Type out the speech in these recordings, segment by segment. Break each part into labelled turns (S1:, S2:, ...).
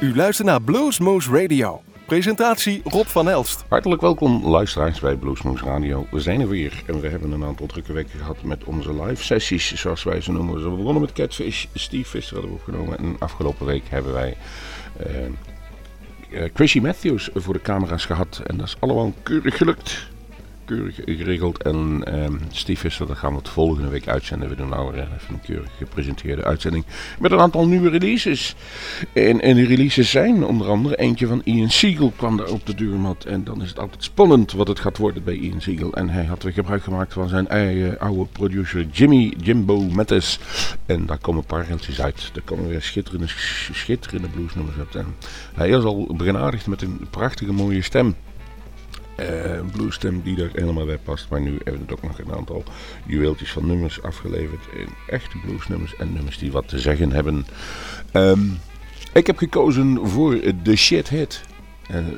S1: U luistert naar Bluesmoose Radio. Presentatie Rob van Elst.
S2: Hartelijk welkom luisteraars bij Bluesmoose Radio. We zijn er weer en we hebben een aantal drukke weken gehad met onze live sessies, zoals wij ze noemen. We begonnen met Catfish, Steve Visser hadden we opgenomen en afgelopen week hebben wij uh, Chrissy Matthews voor de camera's gehad. En dat is allemaal keurig gelukt keurig geregeld. En uh, Steve Visser, dat gaan we het volgende week uitzenden. We doen nou weer een keurig gepresenteerde uitzending met een aantal nieuwe releases. En, en die releases zijn onder andere eentje van Ian Siegel kwam daar op de deurmat. En dan is het altijd spannend wat het gaat worden bij Ian Siegel. En hij had weer gebruik gemaakt van zijn eigen oude producer Jimmy Jimbo Mattis. En daar komen een paar reltjes uit. Daar komen weer schitterende, schitterende bluesnummers uit. En hij is al begenadigd met een prachtige mooie stem. Uh, bluesstem die er helemaal bij past. Maar nu hebben we ook nog een aantal juweeltjes van nummers afgeleverd. Echte bluesnummers en nummers die wat te zeggen hebben. Um, ik heb gekozen voor de Shithead. Uh,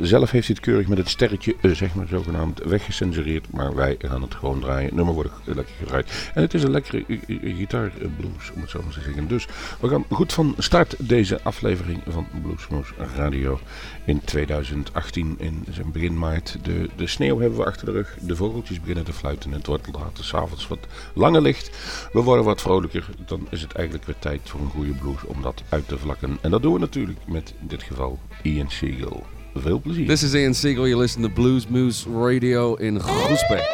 S2: zelf heeft hij het keurig met het sterretje, uh, zeg maar zogenaamd, weggecensureerd. Maar wij gaan het gewoon draaien. Het nummer wordt lekker gedraaid. En het is een lekkere gitaarblues, om het zo maar te zeggen. Dus we gaan goed van start deze aflevering van Bluesmoes Radio in 2018. In zijn begin maart. De, de sneeuw hebben we achter de rug. De vogeltjes beginnen te fluiten. En het wordt later s'avonds wat langer licht. We worden wat vrolijker. Dan is het eigenlijk weer tijd voor een goede blues om dat uit te vlakken. En dat doen we natuurlijk met dit geval Ian Siegel. Veel plezier.
S3: This is Ian Siegel. You listen to Blues Moose Radio in Groesbeek.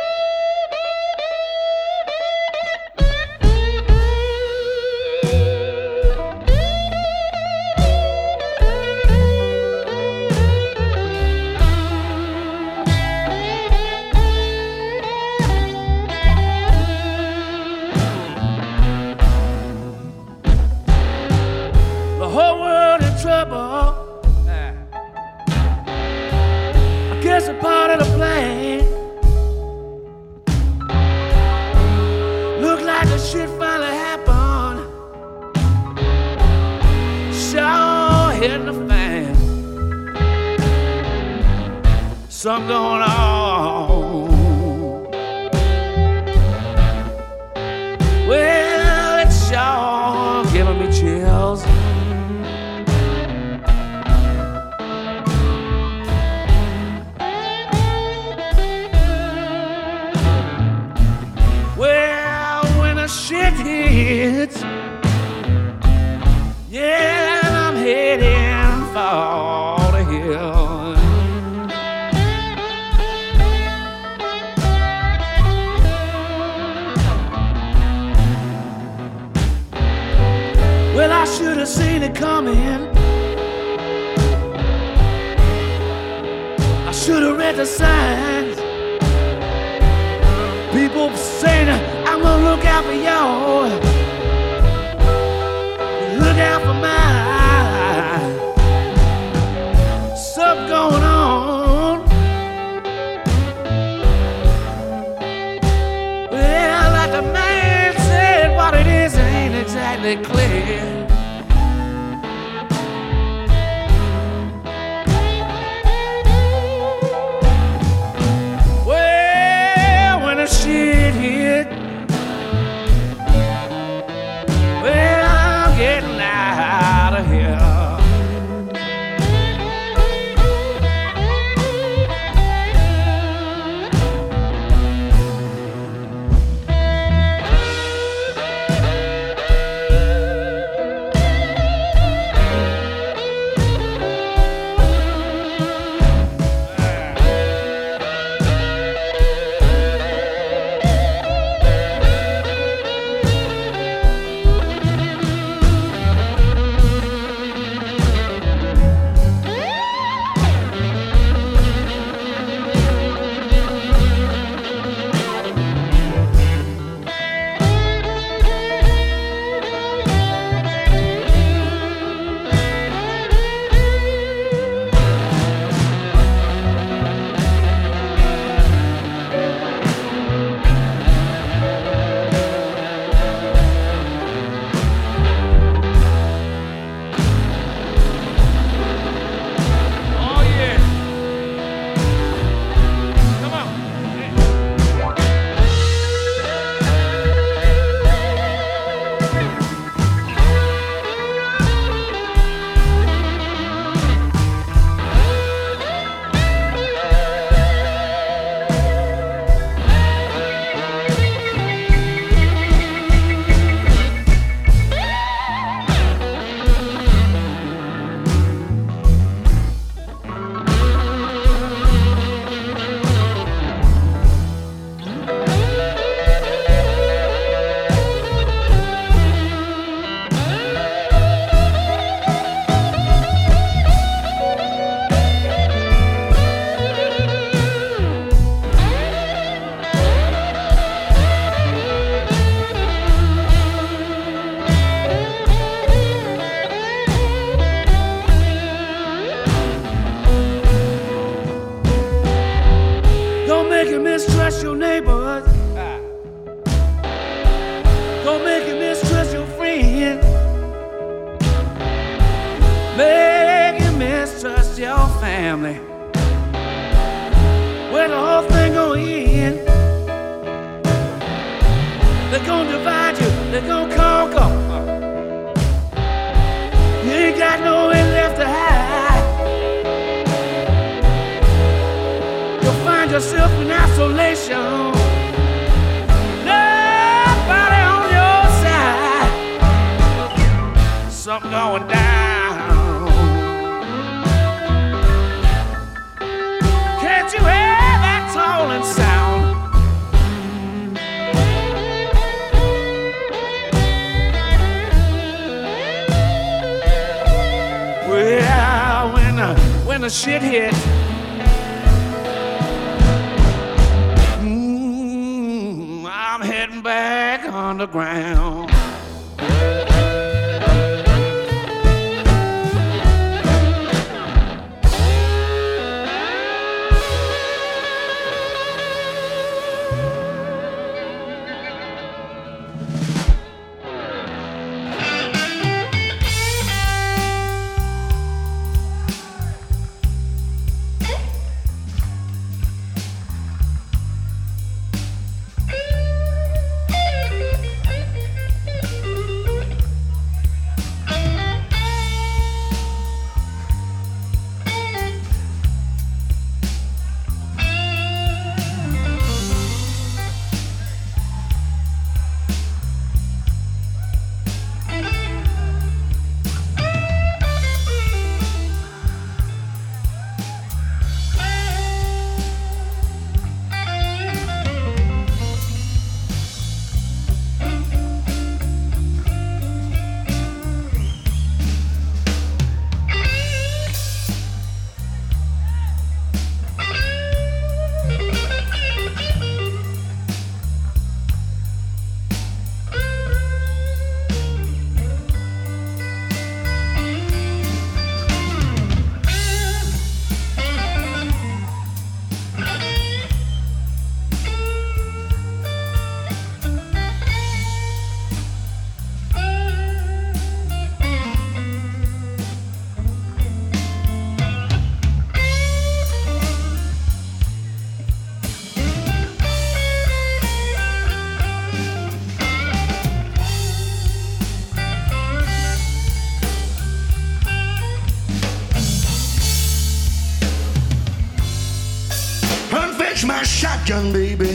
S4: Shotgun, baby.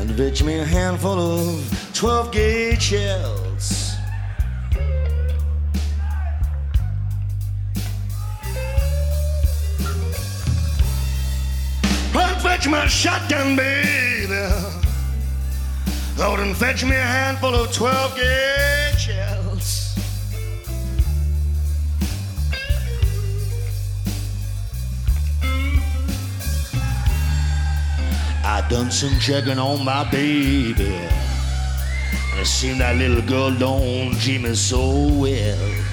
S4: And fetch me a handful of 12 gauge shells. Run fetch my shotgun, baby. Lord, and fetch me a handful of 12 gauge Done some checking on my baby. And it seemed that little girl don't me so well.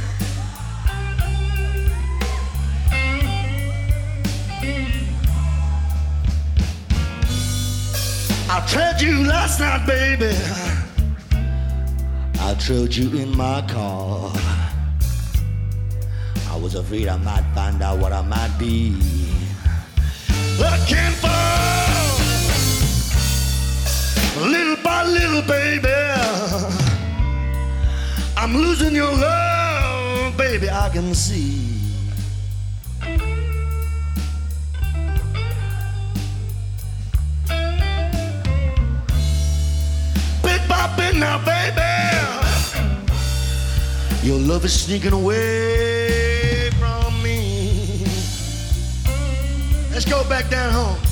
S4: I trailed you last night, baby. I trailed you in my car. I was afraid I might find out what I might be. Looking for little by little, baby. I'm losing your love, baby. I can see. Bit by bit now, baby. Your love is sneaking away from me. Let's go back down home.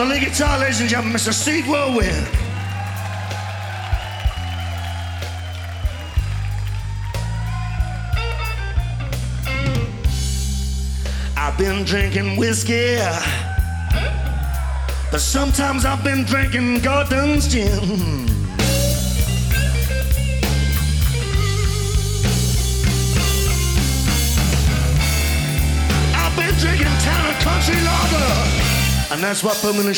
S4: The lead guitar, ladies and gentlemen, Mr. Steve Whirlwind. I've been drinking whiskey. But sometimes I've been drinking Gordon's gin. And that's what put me in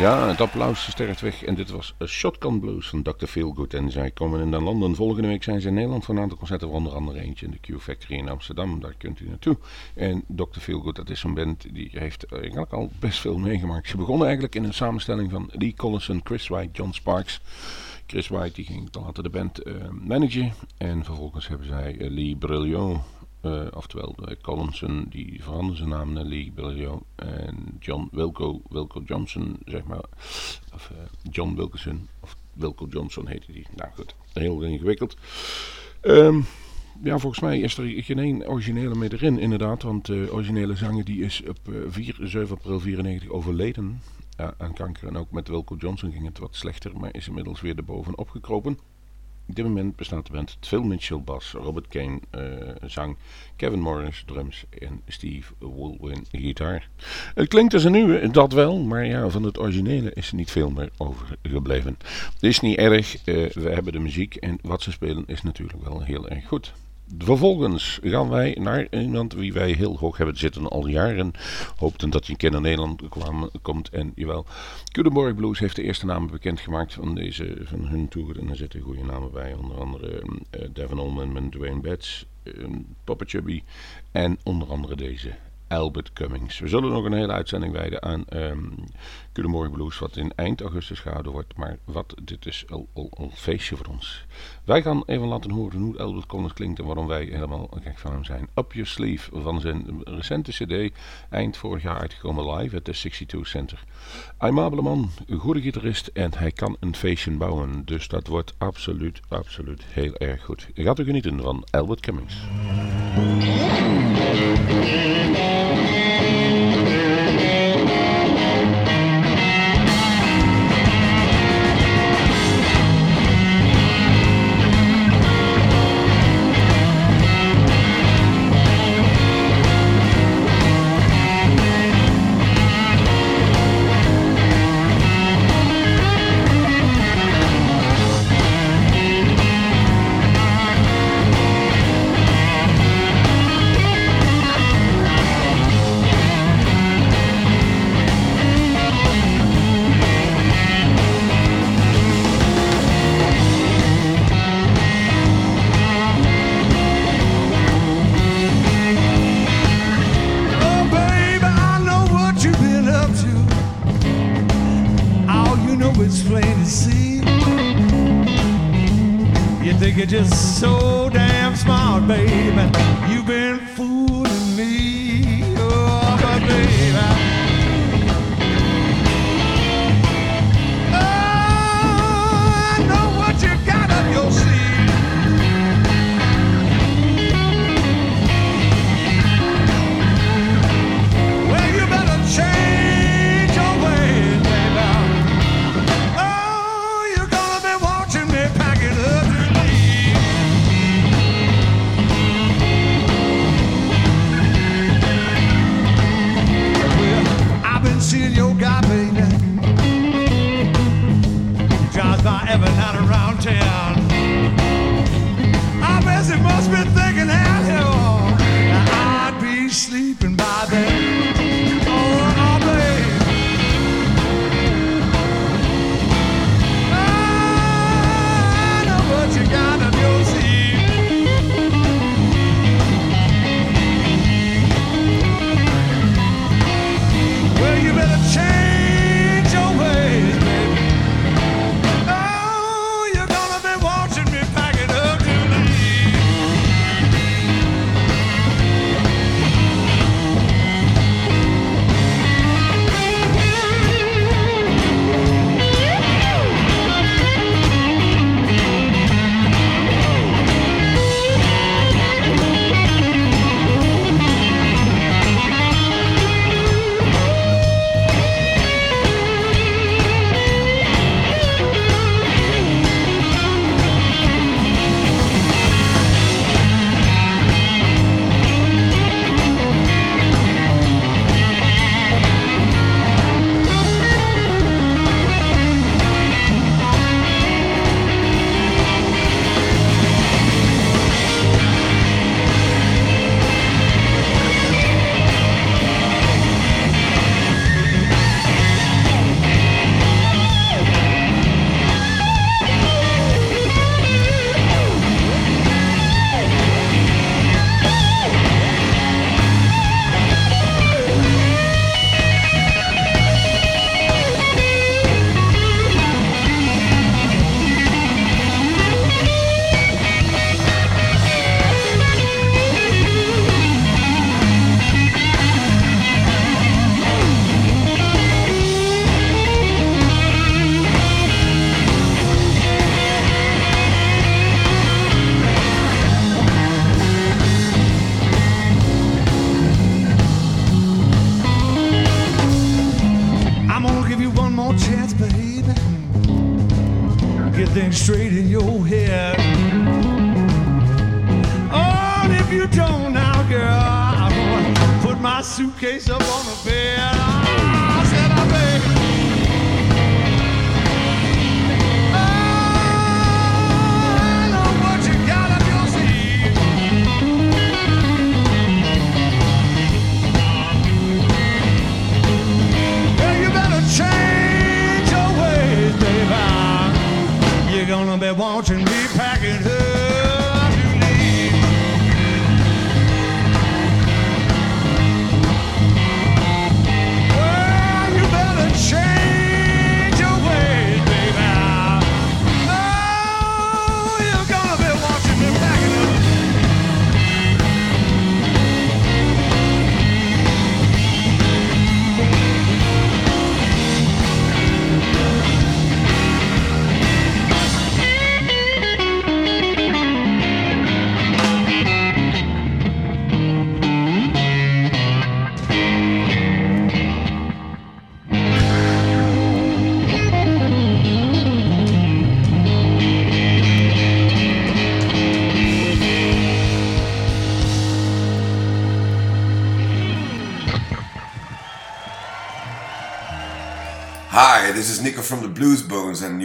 S2: Ja, het applaus sterft weg. En dit was Shotgun Blues van Dr. Feelgood. En zij komen in Londen. Volgende week zijn ze in Nederland voor een aantal concerten. Onder andere eentje in de Q Factory in Amsterdam. Daar kunt u naartoe. En Dr. Feelgood, dat is een band die heeft eigenlijk al best veel meegemaakt. Ze begonnen eigenlijk in een samenstelling van Lee Collison, Chris White, John Sparks. Chris White die ging later de band uh, managen. En vervolgens hebben zij uh, Lee Brilliot uh, oftewel uh, Collinson, die veranderde zijn naam naar Lee Bellio. En John Wilco, Wilco Johnson, zeg maar. Of uh, John Wilkinson, of Wilco Johnson heette die. Nou goed, heel ingewikkeld. Um, ja, volgens mij is er geen originele meer erin, inderdaad. Want de originele zanger die is op 4, 7 april 94 overleden. aan kanker. En ook met Wilco Johnson ging het wat slechter, maar is inmiddels weer erbovenop gekropen. Op dit moment bestaat de band Phil Mitchell bas, Robert Kane uh, zang, Kevin Morris drums en Steve Woolwin gitaar. Het klinkt als een nieuwe, dat wel, maar ja, van het originele is er niet veel meer overgebleven. Het is niet erg, uh, we hebben de muziek en wat ze spelen is natuurlijk wel heel erg goed. Vervolgens gaan wij naar iemand wie wij heel hoog hebben zitten al jaren. Hoopten dat hij een keer naar Nederland kwam, komt. En jawel, Culemborg Blues heeft de eerste namen bekendgemaakt van, deze, van hun tour. En er zitten goede namen bij. Onder andere uh, Devin Allman en Dwayne Betts, uh, Papa Chubby. En onder andere deze Albert Cummings. We zullen nog een hele uitzending wijden aan um, Culemborg Blues, wat in eind augustus gehouden wordt. Maar wat, dit is al, al, een feestje voor ons. Wij gaan even laten horen hoe Albert Collins klinkt en waarom wij helemaal gek van hem zijn. Up Your Sleeve van zijn recente cd, eind vorig jaar uitgekomen live at de 62 Center. Aimabele man, een goede gitarist en hij kan een feestje bouwen. Dus dat wordt absoluut, absoluut heel erg goed. Gaat u genieten van Albert Cummings.
S5: around town. I guess he must be thinking, hell, I'd be
S6: sleeping.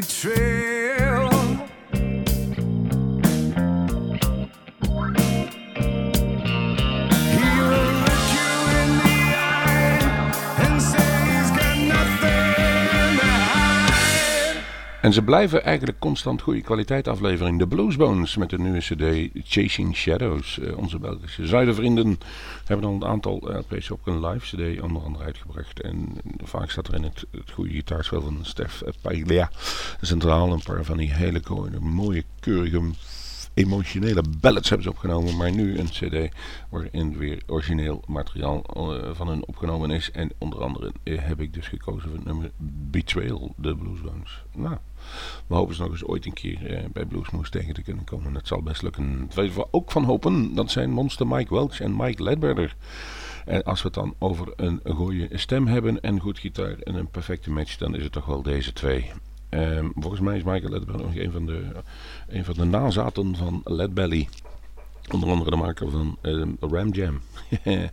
S5: Betrayal.
S2: En ze blijven eigenlijk constant goede kwaliteit aflevering. De Bluesbones met de nieuwe cd Chasing Shadows. Eh, onze Belgische zuidervrienden hebben al een aantal LP's op een live cd onder andere uitgebracht. En vaak staat er in het, goede gitaarspel van Stef Paglia centraal. Een paar van die hele mooie, mooie keurige emotionele ballads hebben ze opgenomen. Maar nu een cd waarin weer origineel materiaal eh, van hun opgenomen is. En onder andere eh, heb ik dus gekozen voor het nummer Betrayal, de Bluesbones. Nou, we hopen ze nog eens ooit een keer eh, bij Bluesmoes tegen te kunnen komen. Dat zal best lukken. Waar we ook van hopen, dat zijn monster Mike Welch en Mike Ledbetter. En als we het dan over een goede stem hebben en goed gitaar en een perfecte match, dan is het toch wel deze twee. Ehm, volgens mij is Michael Ledbetter nog een van de, een van de nazaten van Led Belly. Onder andere de maker van ehm, Ram Jam.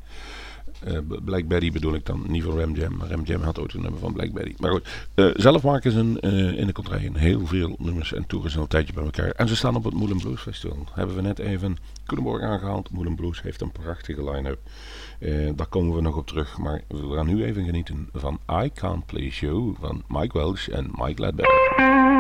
S2: Eh, Blackberry bedoel ik dan, niet van Ram Jam. Ram Jam had ooit een nummer van Blackberry. Maar goed, eh, zelf maken ze een, eh, in de contraien heel veel nummers en toeren ze al een tijdje bij elkaar. En ze staan op het Moulin Blues Festival. Hebben we net even Culemborg aangehaald. Moulin Blues heeft een prachtige line-up. Daar komen we nog op terug. Maar we gaan nu even genieten van I Can't Please You van Mike Welsh en Mike Ledbetter.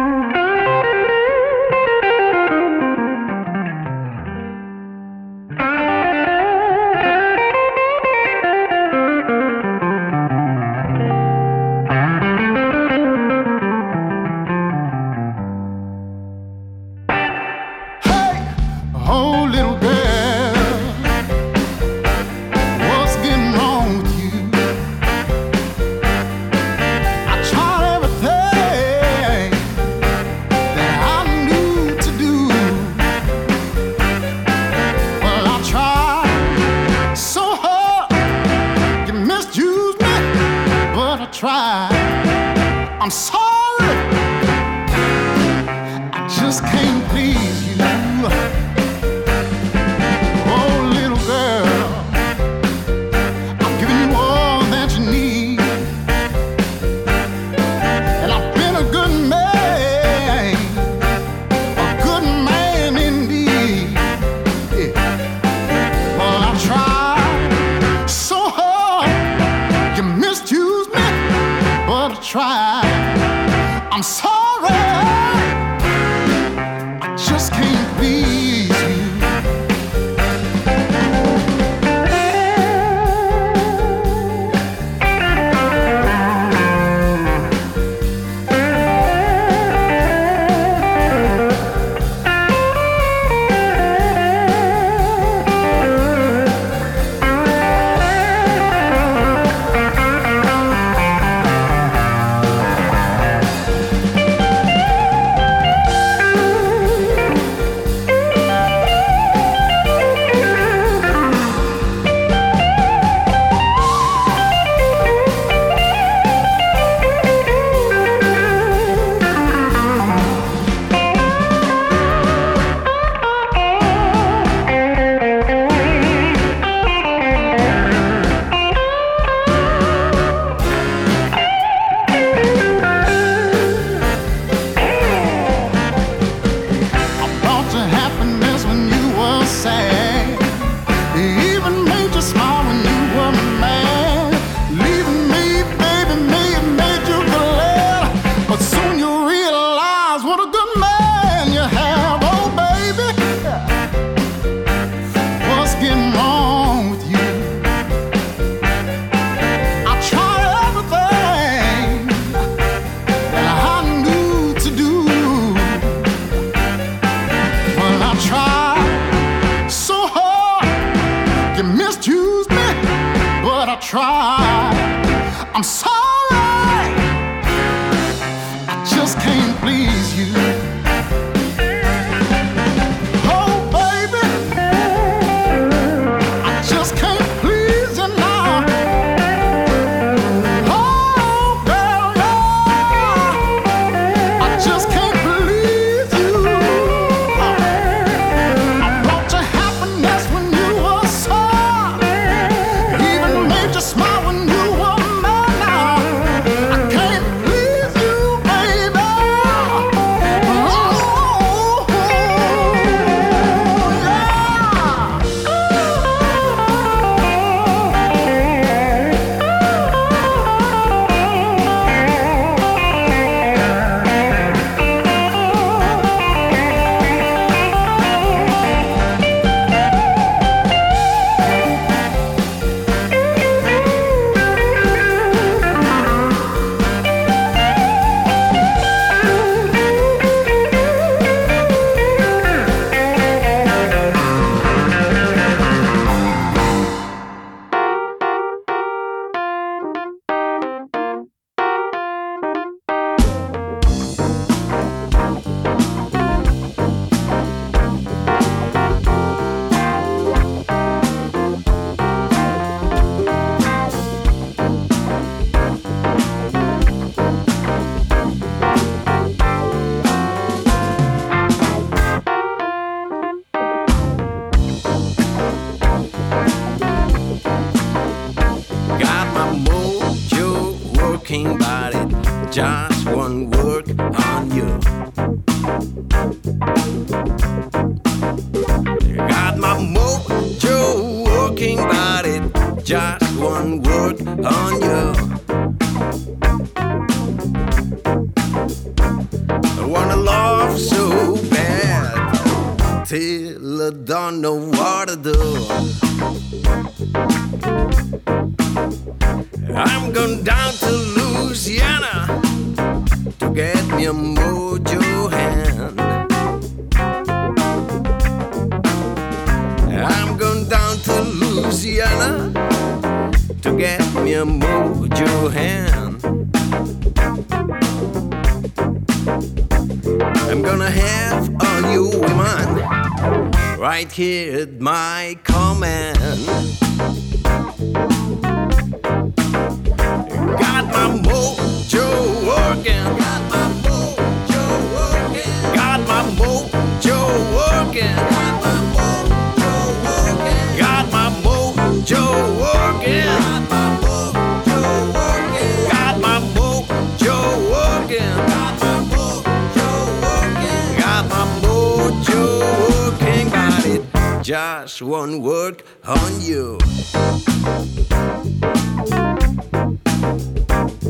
S7: Just one work on you.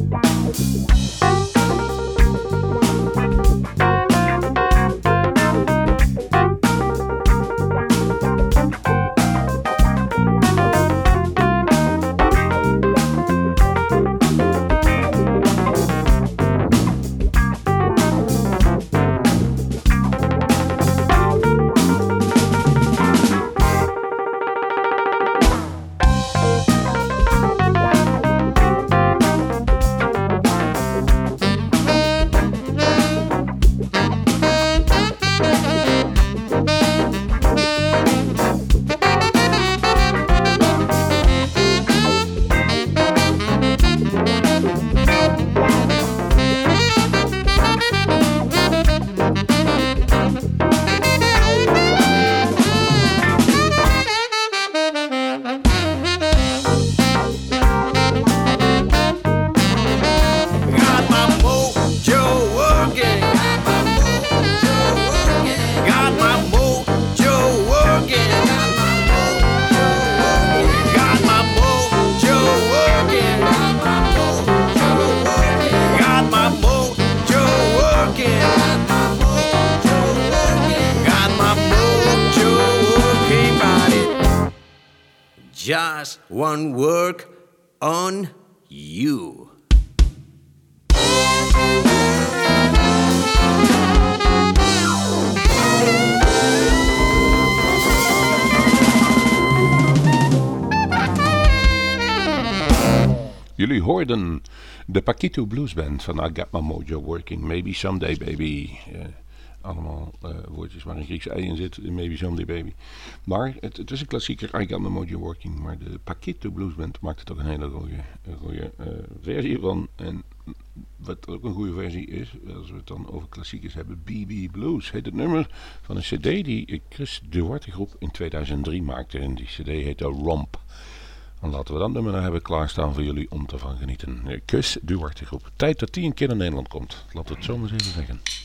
S7: Got Just one work on you.
S2: Jullie hoorden de Paquito Blues Band van I Got My Mojo Working. Maybe Someday Baby. Eh, allemaal eh, woordjes waar een Grieks ei in zit. Maybe Someday Baby. Maar het, het is een klassieker I Got My Mojo Working. Maar de Paquito Blues Band maakt er toch een hele goede, eh, versie van. En wat ook een goede versie is, als we het dan over klassiekers hebben, BB Blues heet het nummer van een cd die Chris Duarte groep in 2003 maakte. En die cd heette Romp. Dan laten we dat nummer nou hebben klaarstaan voor jullie om te van genieten. Kus Duarte groep. Tijd dat die een keer naar Nederland komt. We het zo maar eens even zeggen.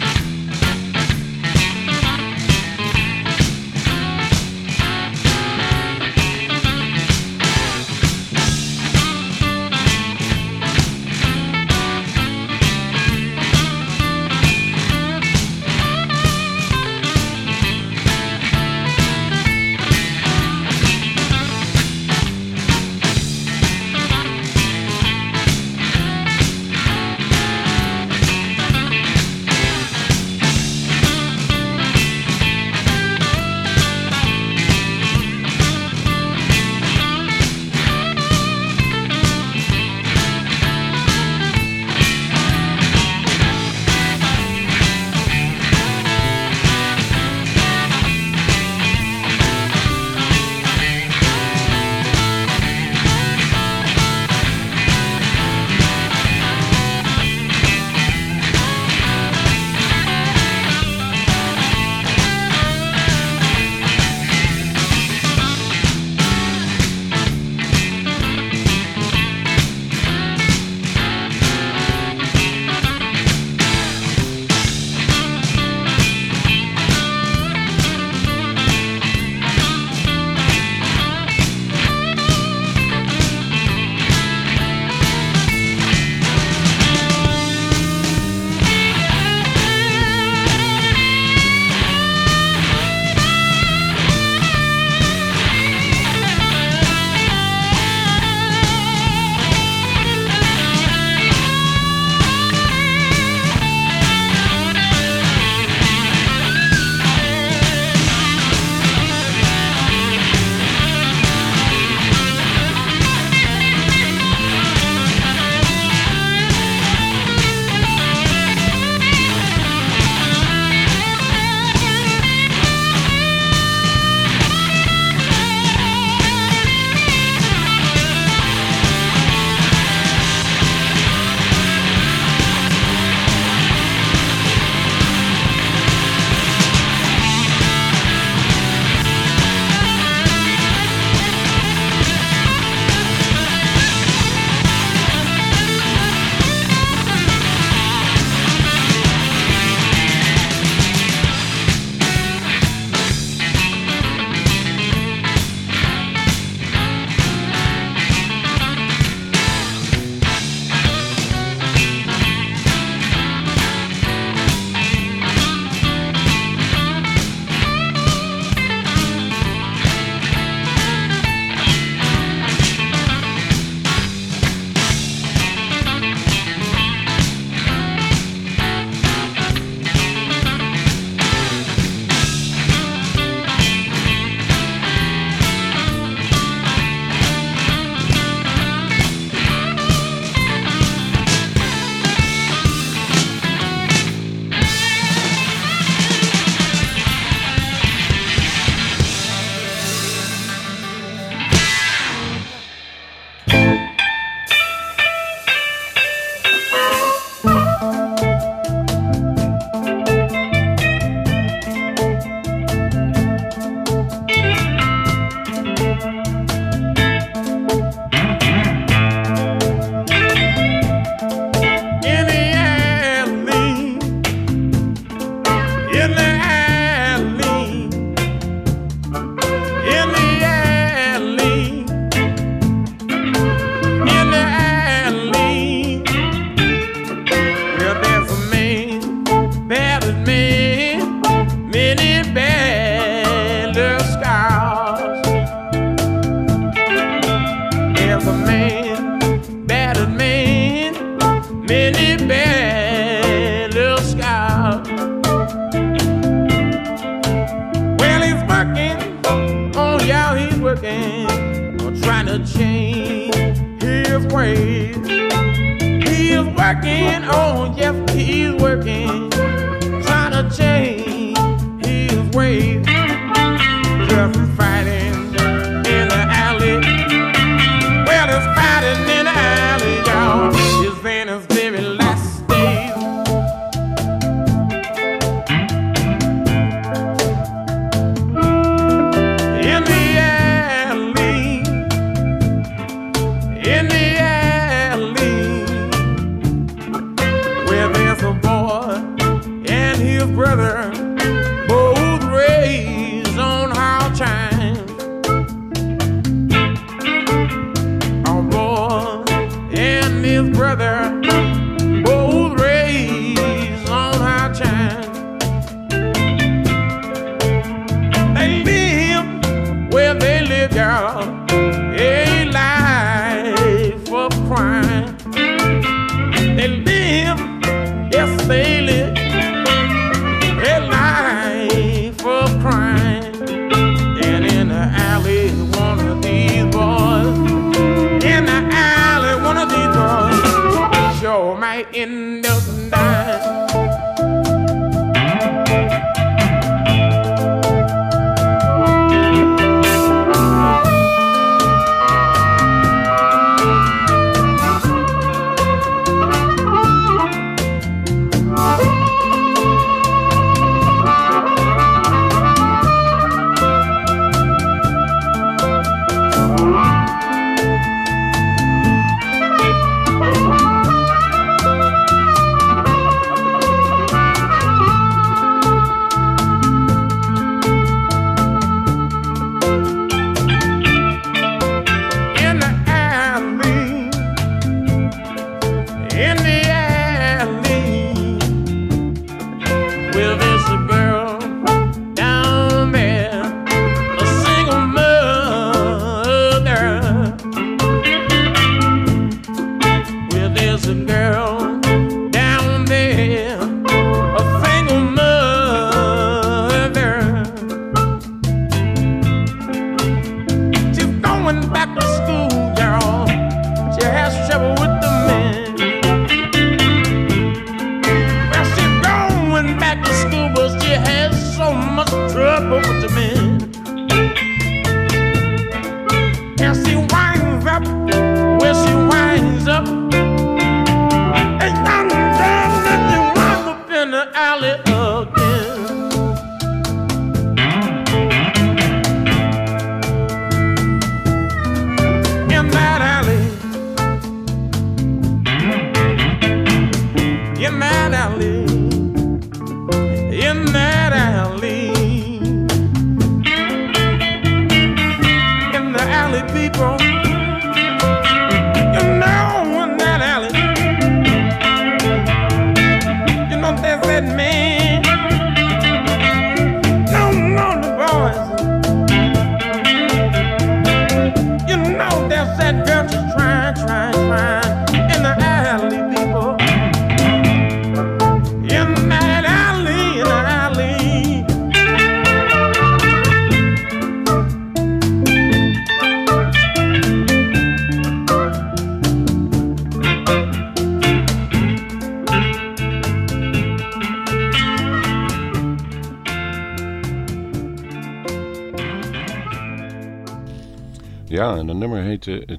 S2: Ja, en dat nummer heette eh,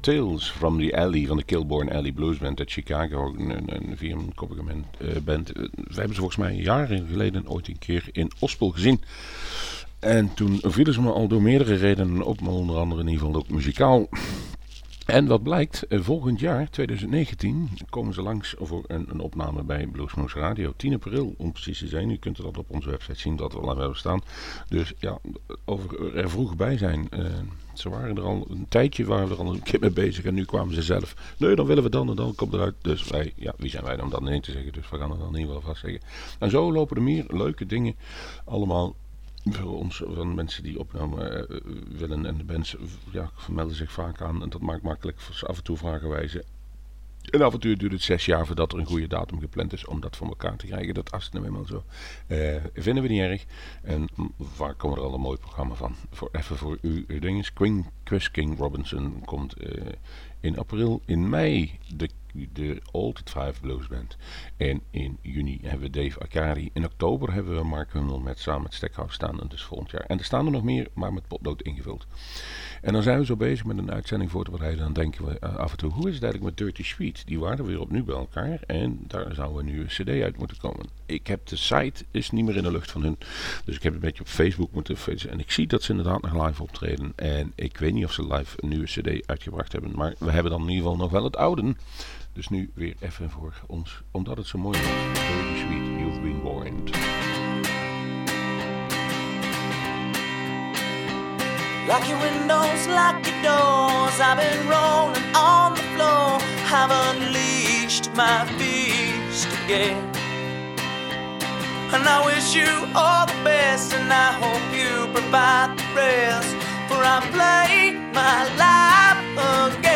S2: Tales from the Alley van de Kilborn Alley Blues Band uit Chicago. Een, een, een vierkoppige man- eh, band. Eh, We hebben ze volgens mij jaren geleden ooit een keer in Ospel gezien. En toen vielen ze me al door meerdere redenen op, maar onder andere in ieder geval ook muzikaal. En wat blijkt, volgend jaar, 2019, komen ze langs voor een, een opname bij Bluesmoose Radio. 10 april, om precies te zijn. U kunt dat op onze website zien, dat we al hebben staan. Dus ja, over er vroeg bij zijn. Ze waren er al een tijdje, waren we er al een keer mee bezig. En nu kwamen ze zelf. Nee, dan willen we dan en dan, komt eruit. Dus wij, ja, wie zijn wij dan om dat nee te zeggen? Dus we gaan het dan in ieder geval vast zeggen. En zo lopen er meer leuke dingen allemaal voor ons, van mensen die opname eh, willen. En de bands ja, vermelden zich vaak aan. En dat maakt makkelijk. Af en toe vragen wij ze. En af en toe duurt het zes jaar voordat er een goede datum gepland is om dat voor elkaar te krijgen. Dat is nou eenmaal zo. Eh, vinden we niet erg. En vaak komen er al een mooi programma van. Voor, even voor u, uw is Queen, Chris King Robinson komt eh, In april, in mei de, de Altered Five Blues Band. En in juni hebben we Dave Akari. In oktober hebben we Mark Hummel met, samen met Stekhouse staan. En dus volgend jaar. En er staan er nog meer, maar met potlood ingevuld. En dan zijn we zo bezig met een uitzending voor te bereiden. Dan denken we eh, af en toe, hoe is het eigenlijk met Dirty Sweet? Die waren weer opnieuw bij elkaar. En daar zou een nieuwe cd uit moeten komen. Ik heb de site, is niet meer in de lucht van hun. Dus ik heb een beetje op Facebook moeten. En ik zie dat ze inderdaad nog live optreden. En ik weet niet of ze live een nieuwe cd uitgebracht hebben. Maar we hebben dan in ieder geval nog wel het oude. Dus nu weer even voor ons. Omdat het zo mooi was. Dirty Sweet, You've Been Warned.
S8: Lock windows, lock doors. I've been rolling on the floor. Have unleashed my beast again. And I wish you all the best, and I hope you provide the rest. For I play my life again.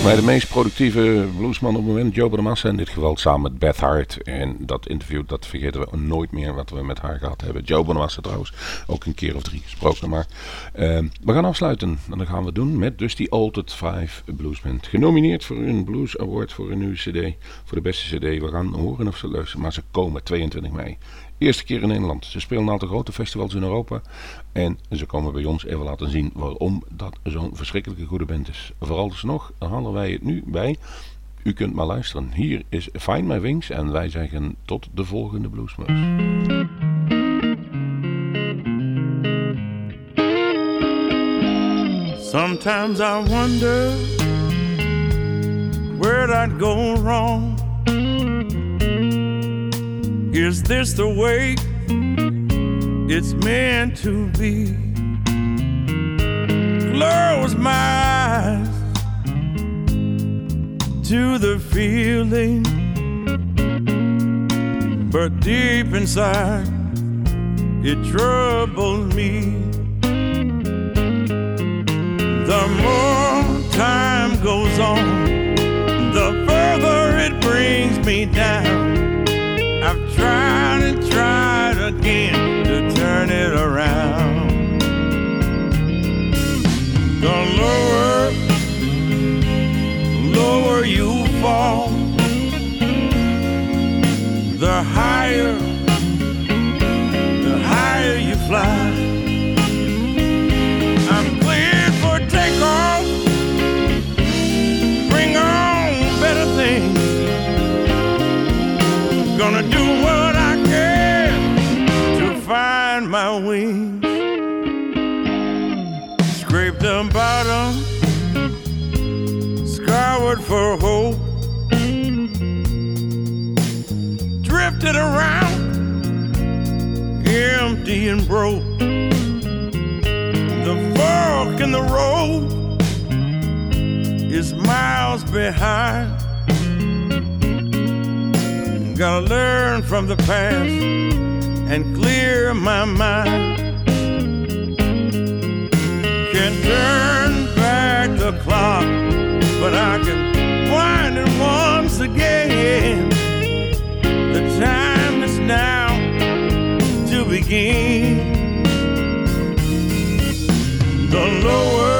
S2: Volgens mij de meest productieve bluesman op het moment, Joe Bonamassa in dit geval, samen met Beth Hart. En dat interview, dat vergeten we nooit meer wat we met haar gehad hebben. Joe Bonamassa trouwens, ook een keer of drie gesproken. Maar eh, we gaan afsluiten en dat gaan we doen met dus die Altered Five Bluesband. Genomineerd voor een Blues Award voor een nieuwe cd, voor de beste cd. We gaan horen of ze luisteren, maar ze komen 22 mei. Eerste keer in Nederland. Ze spelen een aantal grote festivals in Europa. En ze komen bij ons even laten zien waarom dat zo'n verschrikkelijke goede band is. Vooral dus halen wij het nu bij. U kunt maar luisteren. Hier is Find My Wings en wij zeggen tot de volgende Bluesmoes.
S9: Sometimes I wonder where'd I go wrong? Is this the way it's meant to be? Close my eyes to the feeling, but deep inside it troubles me. The more time goes on, the further it brings me down. I've tried and tried again to turn it around. The lower gonna do what I can to find my wings. Scrape the bottom, scoured for hope. Drifted around, empty and broke. The fork in the road is miles behind. Gotta learn from the past and clear my mind. Can turn back the clock, but I can wind it once again. The time is now to begin. The lower